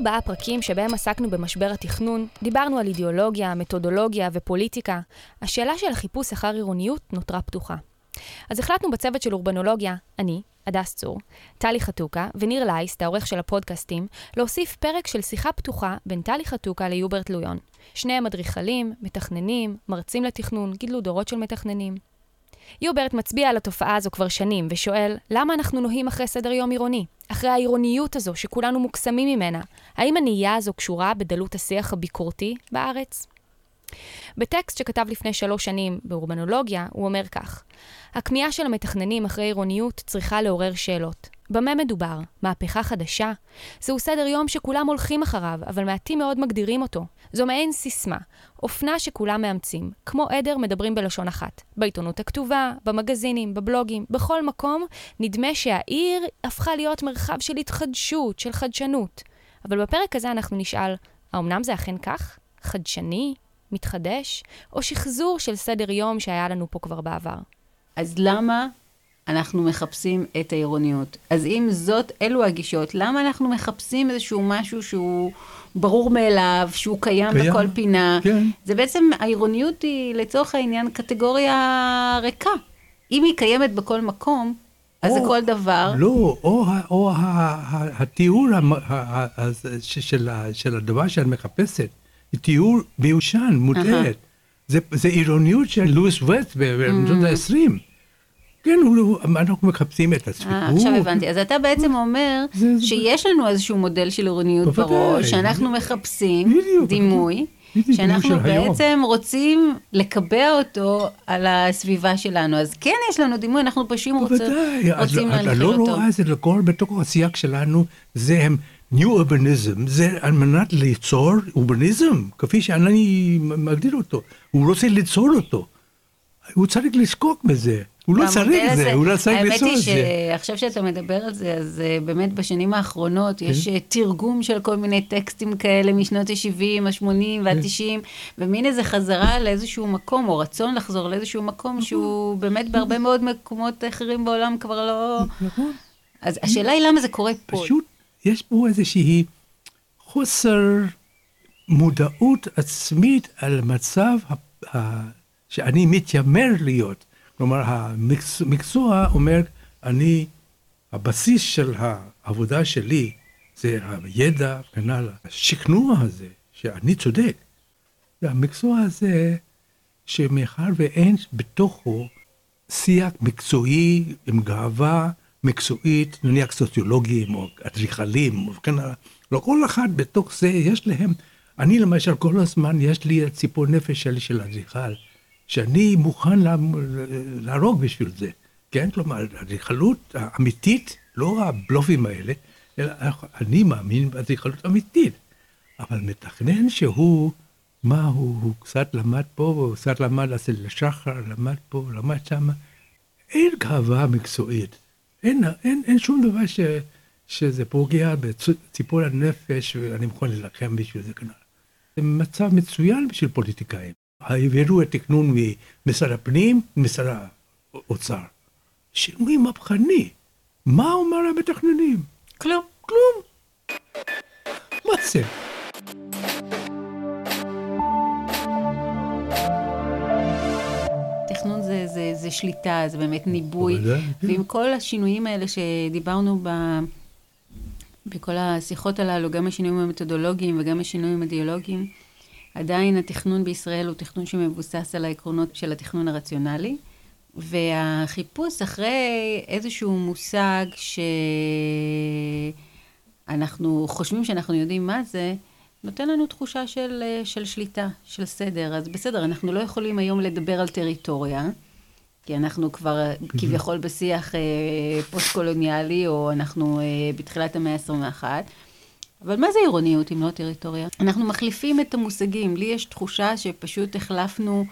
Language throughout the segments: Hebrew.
ארבעה פרקים שבהם עסקנו במשבר התכנון, דיברנו על אידיאולוגיה, מתודולוגיה ופוליטיקה, השאלה של החיפוש אחר עירוניות נותרה פתוחה. אז החלטנו בצוות של אורבנולוגיה, אני, הדס צור, טלי חתוקה וניר לייסט, העורך של הפודקאסטים, להוסיף פרק של שיחה פתוחה בין טלי חתוקה ליוברט לויון. שניהם אדריכלים, מתכננים, מרצים לתכנון, גידלו דורות של מתכננים. יוברט מצביע על התופעה הזו כבר שנים ושואל, למה אנחנו נוהים אחרי סדר יום עירוני? אחרי העירוניות הזו שכולנו מוקסמים ממנה, האם הנהייה הזו קשורה בדלות השיח הביקורתי בארץ? בטקסט שכתב לפני שלוש שנים באורבנולוגיה, הוא אומר כך: הכמיהה של המתכננים אחרי עירוניות צריכה לעורר שאלות. במה מדובר? מהפכה חדשה? זהו סדר יום שכולם הולכים אחריו, אבל מעטים מאוד מגדירים אותו. זו מעין סיסמה, אופנה שכולם מאמצים, כמו עדר מדברים בלשון אחת. בעיתונות הכתובה, במגזינים, בבלוגים, בכל מקום, נדמה שהעיר הפכה להיות מרחב של התחדשות, של חדשנות. אבל בפרק הזה אנחנו נשאל, האמנם זה אכן כך? חדשני? מתחדש? או שחזור של סדר יום שהיה לנו פה כבר בעבר? אז למה אנחנו מחפשים את העירוניות? אז אם זאת, אלו הגישות, למה אנחנו מחפשים איזשהו משהו שהוא ברור מאליו, שהוא קיים, קיים בכל פינה? כן. זה בעצם, העירוניות היא לצורך העניין קטגוריה ריקה. אם היא קיימת בכל מקום, אז זה כל דבר. לא, או, או התיאור של הדבר שאת מחפשת, תיאור מיושן, מוטעת. זה עירוניות של לואיס ווסט בשנות ה-20. כן, אנחנו מחפשים את הצפיפות. אה, עכשיו הבנתי. אז אתה בעצם אומר שיש לנו איזשהו מודל של עירוניות בראש, שאנחנו מחפשים דימוי. שאנחנו בעצם רוצים לקבע אותו על הסביבה שלנו. אז כן יש לנו דימוי, אנחנו פשוט רוצים להנחיל אותו. אתה לא רואה את זה לכל בתוך הסייג שלנו, זה הם New Urbanism, זה על מנת ליצור אורבניזם, כפי שאני מגדיר אותו. הוא רוצה ליצור אותו. הוא צריך לשקוק בזה. הוא לא צריך זה, הוא לא צריך ליצור את זה. האמת היא שעכשיו שאתה מדבר על זה, אז uh, באמת בשנים האחרונות כן? יש uh, תרגום של כל מיני טקסטים כאלה משנות ה-70, ה-80 וה-90, כן. ומין איזה חזרה לאיזשהו מקום, או רצון לחזור לאיזשהו מקום נכון. שהוא באמת בהרבה מאוד מקומות אחרים בעולם כבר לא... נכון. אז השאלה היא למה זה קורה פה. פשוט יש פה איזושהי חוסר מודעות עצמית על מצב שאני מתיימר להיות. כלומר, המקצוע אומר, אני, הבסיס של העבודה שלי זה הידע וכן הלאה. השכנוע הזה, שאני צודק, והמקצוע הזה, שמאחר ואין בתוכו שיח מקצועי עם גאווה מקצועית, נניח סוציולוגים או אדריכלים וכן הלאה, לא כל אחד בתוך זה יש להם, אני למשל כל הזמן יש לי ציפור נפש שלי של אדריכל. שאני מוכן להרוג בשביל זה, כן? כלומר, האדריכלות האמיתית, לא הבלופים האלה, אלא אני מאמין באדריכלות אמיתית. אבל מתכנן שהוא, מה הוא, הוא קצת למד פה, הוא קצת למד אצל שחר, למד פה, למד שם, אין גאווה מקצועית. אין, אין, אין שום דבר ש, שזה פוגע בציפור הנפש, ואני מוכן להילחם בשביל זה כנראה. זה מצב מצוין בשביל פוליטיקאים. העבירו את תכנון ממשרד הפנים למשרד האוצר. שינוי מהפכני. מה אומר המתכננים? כלום. כלום. מה זה? תכנון זה, זה, זה שליטה, זה באמת ניבוי. כן. ועם כל השינויים האלה שדיברנו ב... בכל השיחות הללו, גם השינויים המתודולוגיים וגם השינויים האידיאולוגיים, עדיין התכנון בישראל הוא תכנון שמבוסס על העקרונות של התכנון הרציונלי, והחיפוש אחרי איזשהו מושג שאנחנו חושבים שאנחנו יודעים מה זה, נותן לנו תחושה של, של שליטה, של סדר. אז בסדר, אנחנו לא יכולים היום לדבר על טריטוריה, כי אנחנו כבר כביכול בשיח אה, פוסט-קולוניאלי, או אנחנו אה, בתחילת המאה ה-21. אבל מה זה עירוניות אם לא טריטוריה? אנחנו מחליפים את המושגים. לי יש תחושה שפשוט החלפנו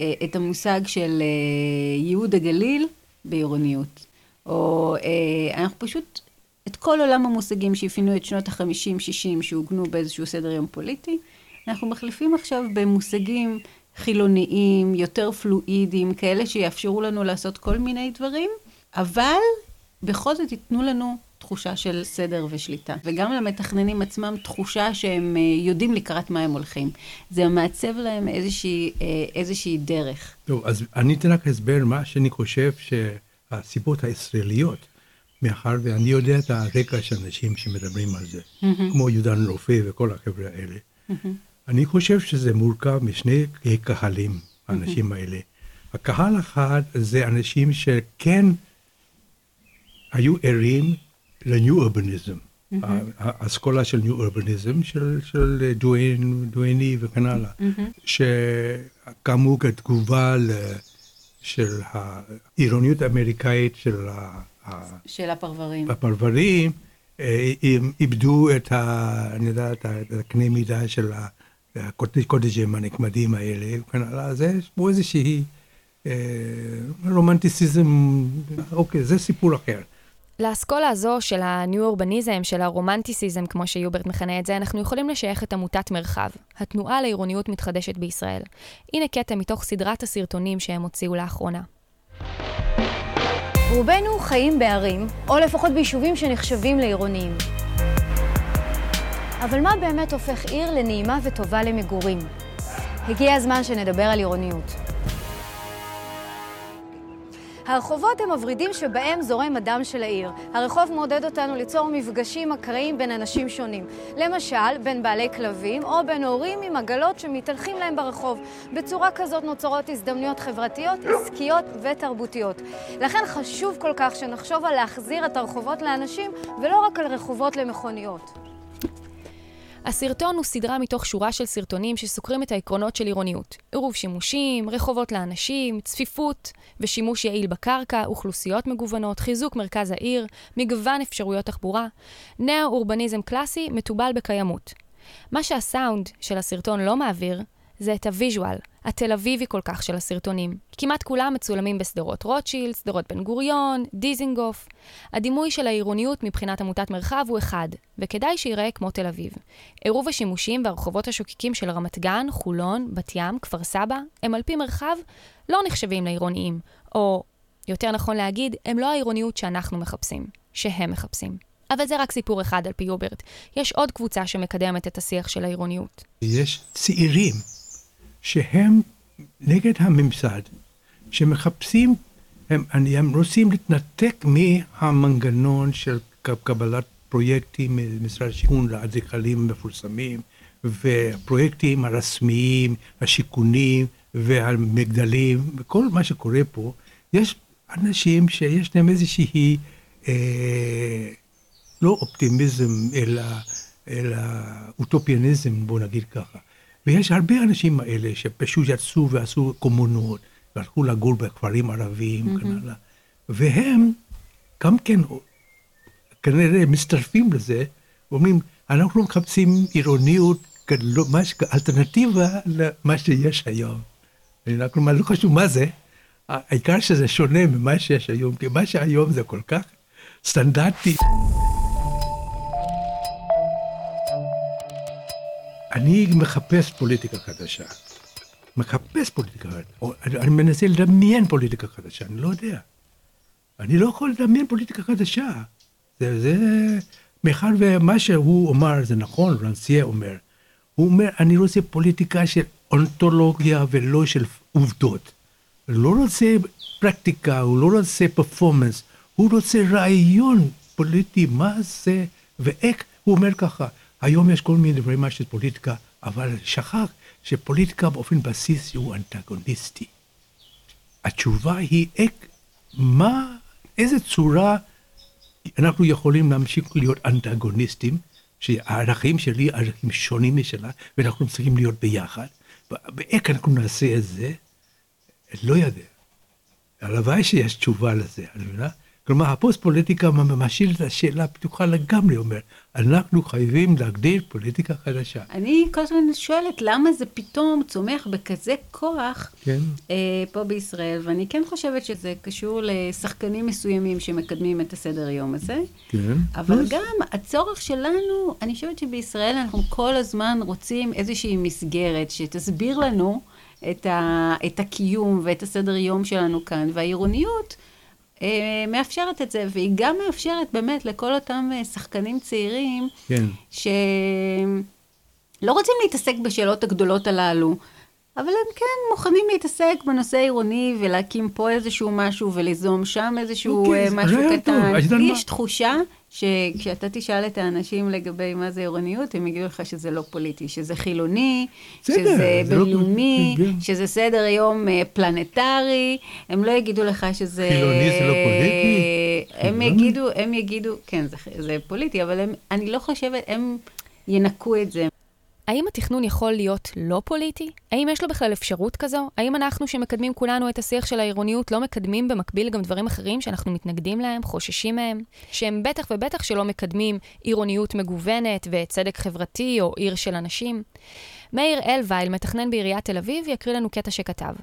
אה, את המושג של אה, ייהוד הגליל בעירוניות. או אה, אנחנו פשוט, את כל עולם המושגים שאפיינו את שנות ה-50-60 שעוגנו באיזשהו סדר יום פוליטי, אנחנו מחליפים עכשיו במושגים חילוניים, יותר פלואידיים, כאלה שיאפשרו לנו לעשות כל מיני דברים, אבל בכל זאת ייתנו לנו תחושה של סדר ושליטה. וגם למתכננים עצמם תחושה שהם אה, יודעים לקראת מה הם הולכים. זה מעצב להם איזושהי, אה, איזושהי דרך. טוב, אז אני אתן רק הסבר מה שאני חושב שהסיבות הישראליות, מאחר ואני יודע את הרקע של אנשים שמדברים על זה, mm-hmm. כמו יהודן רופא וכל החבר'ה האלה. Mm-hmm. אני חושב שזה מורכב משני קהלים, האנשים mm-hmm. האלה. הקהל אחד זה אנשים שכן היו ערים לניו אורבניזם. Mm-hmm. האסכולה של ניו אורבניזם, של, של דואן, דואני וכן הלאה, mm-hmm. שקמו כתגובה של העירוניות האמריקאית של, ה, של הפרברים. הפרברים, אה, הם איבדו את ה... אני יודע, את הקנה מידה של הקוטג'ים הנחמדים האלה וכן הלאה, אז יש פה איזושהי אה, רומנטיסיזם, אוקיי, זה סיפור אחר. לאסכולה הזו של הניו אורבניזם, של הרומנטיסיזם, כמו שיוברט מכנה את זה, אנחנו יכולים לשייך את עמותת מרחב, התנועה לעירוניות מתחדשת בישראל. הנה קטע מתוך סדרת הסרטונים שהם הוציאו לאחרונה. רובנו חיים בערים, או לפחות ביישובים שנחשבים לעירוניים. אבל מה באמת הופך עיר לנעימה וטובה למגורים? הגיע הזמן שנדבר על עירוניות. הרחובות הם הוורידים שבהם זורם הדם של העיר. הרחוב מעודד אותנו ליצור מפגשים אקראיים בין אנשים שונים. למשל, בין בעלי כלבים או בין הורים עם עגלות שמתהלכים להם ברחוב. בצורה כזאת נוצרות הזדמנויות חברתיות, עסקיות ותרבותיות. לכן חשוב כל כך שנחשוב על להחזיר את הרחובות לאנשים ולא רק על רחובות למכוניות. הסרטון הוא סדרה מתוך שורה של סרטונים שסוקרים את העקרונות של עירוניות. עירוב שימושים, רחובות לאנשים, צפיפות ושימוש יעיל בקרקע, אוכלוסיות מגוונות, חיזוק מרכז העיר, מגוון אפשרויות תחבורה. נאו-אורבניזם קלאסי מתובל בקיימות. מה שהסאונד של הסרטון לא מעביר, זה את ה visual, התל אביבי כל כך של הסרטונים. כמעט כולם מצולמים בשדרות רוטשילד, שדרות בן גוריון, דיזינגוף. הדימוי של העירוניות מבחינת עמותת מרחב הוא אחד, וכדאי שייראה כמו תל אביב. עירוב השימושים והרחובות השוקקים של רמת גן, חולון, בת ים, כפר סבא, הם על פי מרחב לא נחשבים לעירוניים, או יותר נכון להגיד, הם לא העירוניות שאנחנו מחפשים, שהם מחפשים. אבל זה רק סיפור אחד על פי יוברט. יש עוד קבוצה שמקדמת את השיח של העירוניות. יש צעירים שהם נגד הממסד, שמחפשים, הם, הם רוצים להתנתק מהמנגנון של קבלת פרויקטים ממשרד השיכון לאדריכלים המפורסמים, ופרויקטים הרשמיים, השיכונים והמגדלים, וכל מה שקורה פה, יש אנשים שיש להם איזושהי, אה, לא אופטימיזם, אלא, אלא אוטופיאניזם, בוא נגיד ככה. ויש הרבה אנשים האלה שפשוט יצאו ועשו קומונות, והלכו לגור בכפרים ערביים וכן mm-hmm. הלאה. והם גם כן כנראה מצטרפים לזה, ואומרים, אנחנו מחפשים עירוניות כאלטרנטיבה למה שיש היום. כלומר, לא חשוב מה זה, העיקר שזה שונה ממה שיש היום, כי מה שהיום זה כל כך סטנדרטי. אני מחפש פוליטיקה חדשה. מחפש פוליטיקה חדשה. אני, אני מנסה לדמיין פוליטיקה חדשה, אני לא יודע. אני לא יכול לדמיין פוליטיקה חדשה. זה, זה, מאחר ומה שהוא אומר זה נכון, רנסייה אומר. הוא אומר, אני רוצה פוליטיקה של אונתולוגיה ולא של עובדות. הוא לא רוצה פרקטיקה, הוא לא רוצה פרפורמנס, הוא רוצה רעיון פוליטי, מה זה ואיך. הוא אומר ככה, היום יש כל מיני דברים של פוליטיקה, אבל שכח שפוליטיקה באופן בסיסי הוא אנטגוניסטי. התשובה היא איך, מה, איזה צורה אנחנו יכולים להמשיך להיות אנטגוניסטים, שהערכים שלי ערכים שונים משלה, ואנחנו צריכים להיות ביחד, ואיך אנחנו נעשה את זה, לא יודע. הלוואי שיש תשובה לזה, אני מבינה? כלומר, הפוסט-פוליטיקה משאיר את השאלה פתוחה לגמרי, אומר, אנחנו חייבים להגדיר פוליטיקה חדשה. אני כל הזמן שואלת, למה זה פתאום צומח בכזה כוח כן. אה, פה בישראל, ואני כן חושבת שזה קשור לשחקנים מסוימים שמקדמים את הסדר יום הזה. כן. אבל אז... גם הצורך שלנו, אני חושבת שבישראל אנחנו כל הזמן רוצים איזושהי מסגרת שתסביר לנו את, ה, את הקיום ואת הסדר יום שלנו כאן, והעירוניות... אה, מאפשרת את זה, והיא גם מאפשרת באמת לכל אותם אה, שחקנים צעירים, כן. שלא רוצים להתעסק בשאלות הגדולות הללו, אבל הם כן מוכנים להתעסק בנושא עירוני ולהקים פה איזשהו משהו וליזום שם איזשהו אוקיי, אה, משהו קטן. לי? יש תחושה שכשאתה תשאל את האנשים לגבי מה זה עירוניות, הם יגידו לך שזה לא פוליטי, שזה חילוני, בסדר, שזה זה לא- בינלאומי, כן. שזה סדר יום אה, פלנטרי, הם לא יגידו לך שזה... חילוני זה לא פוליטי? הם חילוני? יגידו, הם יגידו, כן, זה, זה פוליטי, אבל הם, אני לא חושבת, הם ינקו את זה. האם התכנון יכול להיות לא פוליטי? האם יש לו בכלל אפשרות כזו? האם אנחנו שמקדמים כולנו את השיח של העירוניות לא מקדמים במקביל גם דברים אחרים שאנחנו מתנגדים להם, חוששים מהם? שהם בטח ובטח שלא מקדמים עירוניות מגוונת וצדק חברתי או עיר של אנשים? מאיר אלווייל, מתכנן בעיריית תל אביב, יקריא לנו קטע שכתב.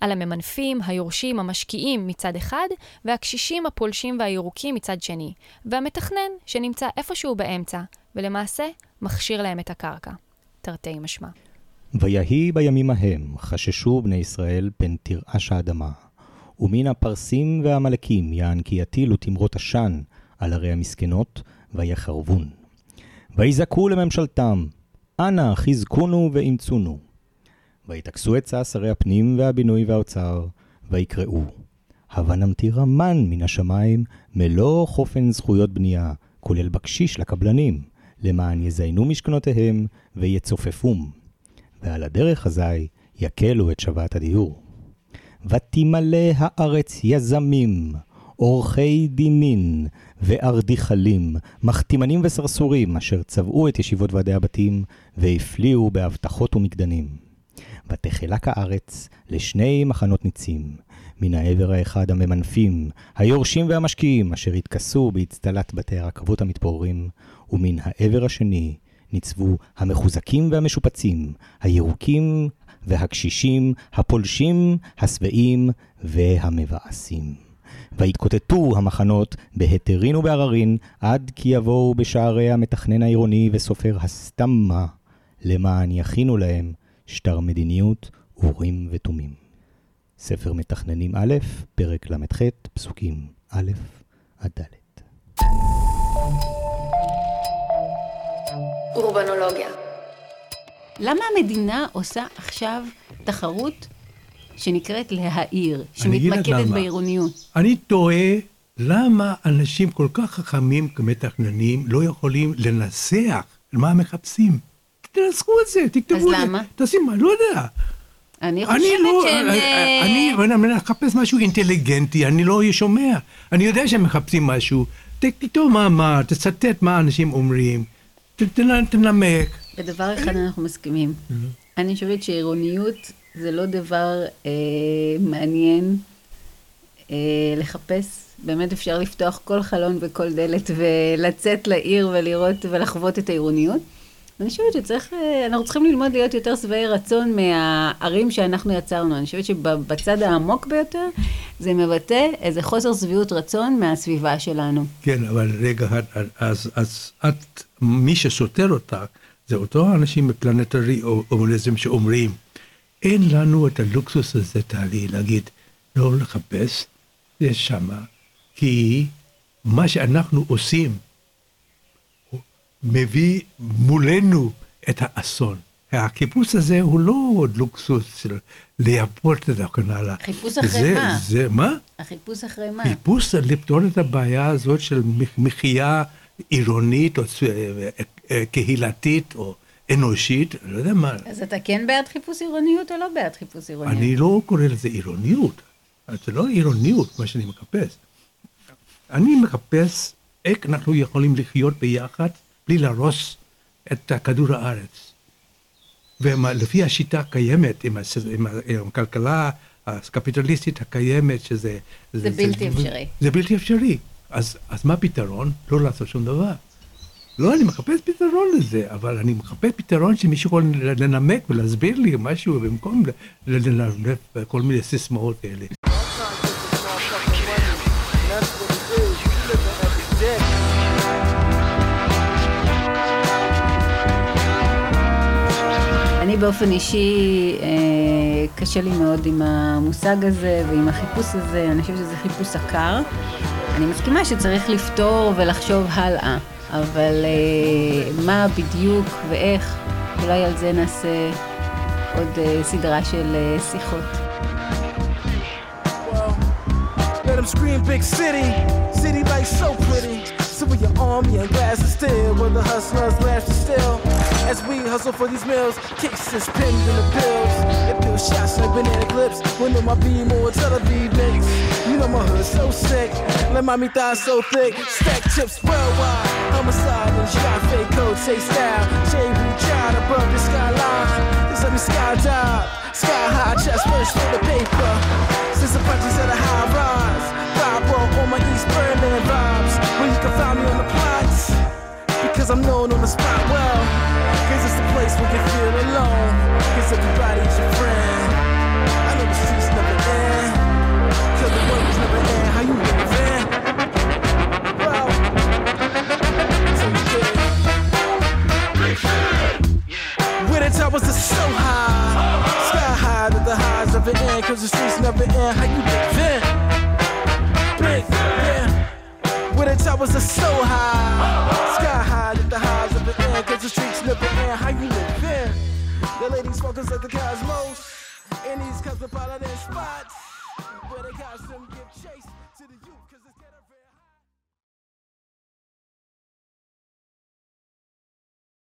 על הממנפים, היורשים, המשקיעים מצד אחד, והקשישים, הפולשים והירוקים מצד שני. והמתכנן, שנמצא איפשהו באמצע, ולמעשה מכשיר להם את הקרקע. תרתי משמע. ויהי בימים ההם חששו בני ישראל פן תרעש האדמה, ומן הפרסים והעמלקים יען כי יטילו תמרות עשן על ערי המסכנות, ויחרבון. ויזעקו לממשלתם, אנא חזקונו ואמצונו. ויטכסו עצה שרי הפנים והבינוי והאוצר, ויקראו, הבה נמטיר המן מן השמיים מלוא חופן זכויות בנייה, כולל בקשיש לקבלנים, למען יזיינו משכנותיהם ויצופפום. ועל הדרך אזי יקלו את שבת הדיור. ותמלא הארץ יזמים, עורכי דינין וארדיכלים, מחתימנים וסרסורים, אשר צבעו את ישיבות ועדי הבתים, והפליאו בהבטחות ומקדנים. ותחלק הארץ לשני מחנות ניצים, מן העבר האחד הממנפים, היורשים והמשקיעים, אשר התכסו באצטלת בתי הרכבות המתפוררים, ומן העבר השני ניצבו המחוזקים והמשופצים, הירוקים והקשישים, הפולשים, השבעים והמבאסים. ויתקוטטו המחנות בהיתרין ובעררין, עד כי יבואו בשערי המתכנן העירוני וסופר הסתמה, למען יכינו להם שטר מדיניות, אורים ותומים. ספר מתכננים א', פרק ל"ח, פסוקים א' עד ד'. אורבנולוגיה. למה המדינה עושה עכשיו תחרות שנקראת להעיר, שמתמקדת. בעירוניות? אני תוהה למה אנשים כל כך חכמים כמתכננים לא יכולים לנסח מה מחפשים. תנסחו את זה, תכתבו את אז זה. למה? תשימו, לא יודע. אני אני חושבת לא, שהם... אה, אני אני מחפש משהו אינטליגנטי, אני לא שומע. אני יודע שהם מחפשים משהו. תכתוב מאמר, תצטט מה אנשים אומרים, תנמק. בדבר אחד אנחנו מסכימים. אני חושבת שעירוניות זה לא דבר אה, מעניין אה, לחפש. באמת אפשר לפתוח כל חלון וכל דלת ולצאת לעיר ולראות ולחוות את העירוניות. אני חושבת שצריך, אה, אנחנו צריכים ללמוד להיות יותר שבעי רצון מהערים שאנחנו יצרנו. אני חושבת שבצד העמוק ביותר זה מבטא איזה חוסר שביעות רצון מהסביבה שלנו. כן, אבל רגע, אז, אז את, מי שסותר אותה, זה אותו אנשים בפלנטרי הומניזם שאומרים, אין לנו את הלוקסוס הזה, טלי, להגיד, לא לחפש, יש שמה, כי מה שאנחנו עושים, מביא מולנו את האסון. החיפוש הזה הוא לא עוד לוקסוס של לייפות את וכן הלאה. חיפוש אחרי זה- מה? זה, מה? החיפוש אחרי מה? חיפוש לפתור את הבעיה הזאת של מח- מחיה עירונית או ס- אה, אה, קהילתית או אנושית, לא יודע מה. אז אתה כן בעד חיפוש עירוניות או לא בעד חיפוש עירוניות? אני לא קורא לזה עירוניות. זה לא עירוניות, מה שאני מחפש. אני מחפש איך אנחנו יכולים לחיות ביחד בלי להרוס את כדור הארץ. ולפי השיטה הקיימת, עם, עם, עם הכלכלה הקפיטליסטית הקיימת, שזה... זה בלתי אפשרי. זה בלתי אפשרי. אז, אז מה הפתרון? לא לעשות שום דבר. לא, אני מחפש פתרון לזה, אבל אני מחפש פתרון שמישהו יכול לנמק ולהסביר לי משהו במקום לנמק כל מיני סיסמאות כאלה. אני באופן אישי, אה, קשה לי מאוד עם המושג הזה ועם החיפוש הזה, אני חושבת שזה חיפוש עקר. אני מסכימה שצריך לפתור ולחשוב הלאה, אבל אה, מה בדיוק ואיך, אולי על זה נעשה עוד אה, סדרה של אה, שיחות. Let them. As we hustle for these meals, cases pinned in the bills. It feels shots like banana clips. When my beam or Tel Aviv mix. You know my hood so sick, let my mommy thigh so thick. Stack chips worldwide, homicide and shot fake code, say style. Blue child above the skyline. This let me skydive, sky high chest first for the paper. Since the punches at a high rise, vibe roll on my East Berlin vibes. Where you can find me on the plots, because I'm known on the spot well. Cause it's the place where you feel alone, cause everybody's your friend. I know the streets never end, cause the work is never end. How you living? Well, so get. Where the towers are so high, sky high that the highs never end, cause the streets never end. How you living? The towers are so high. Sky high, lift the highs of the air, cause the streets never end. How you live there? The ladies focus at the cosmos in these cosmopolitan spots where the costume give chase.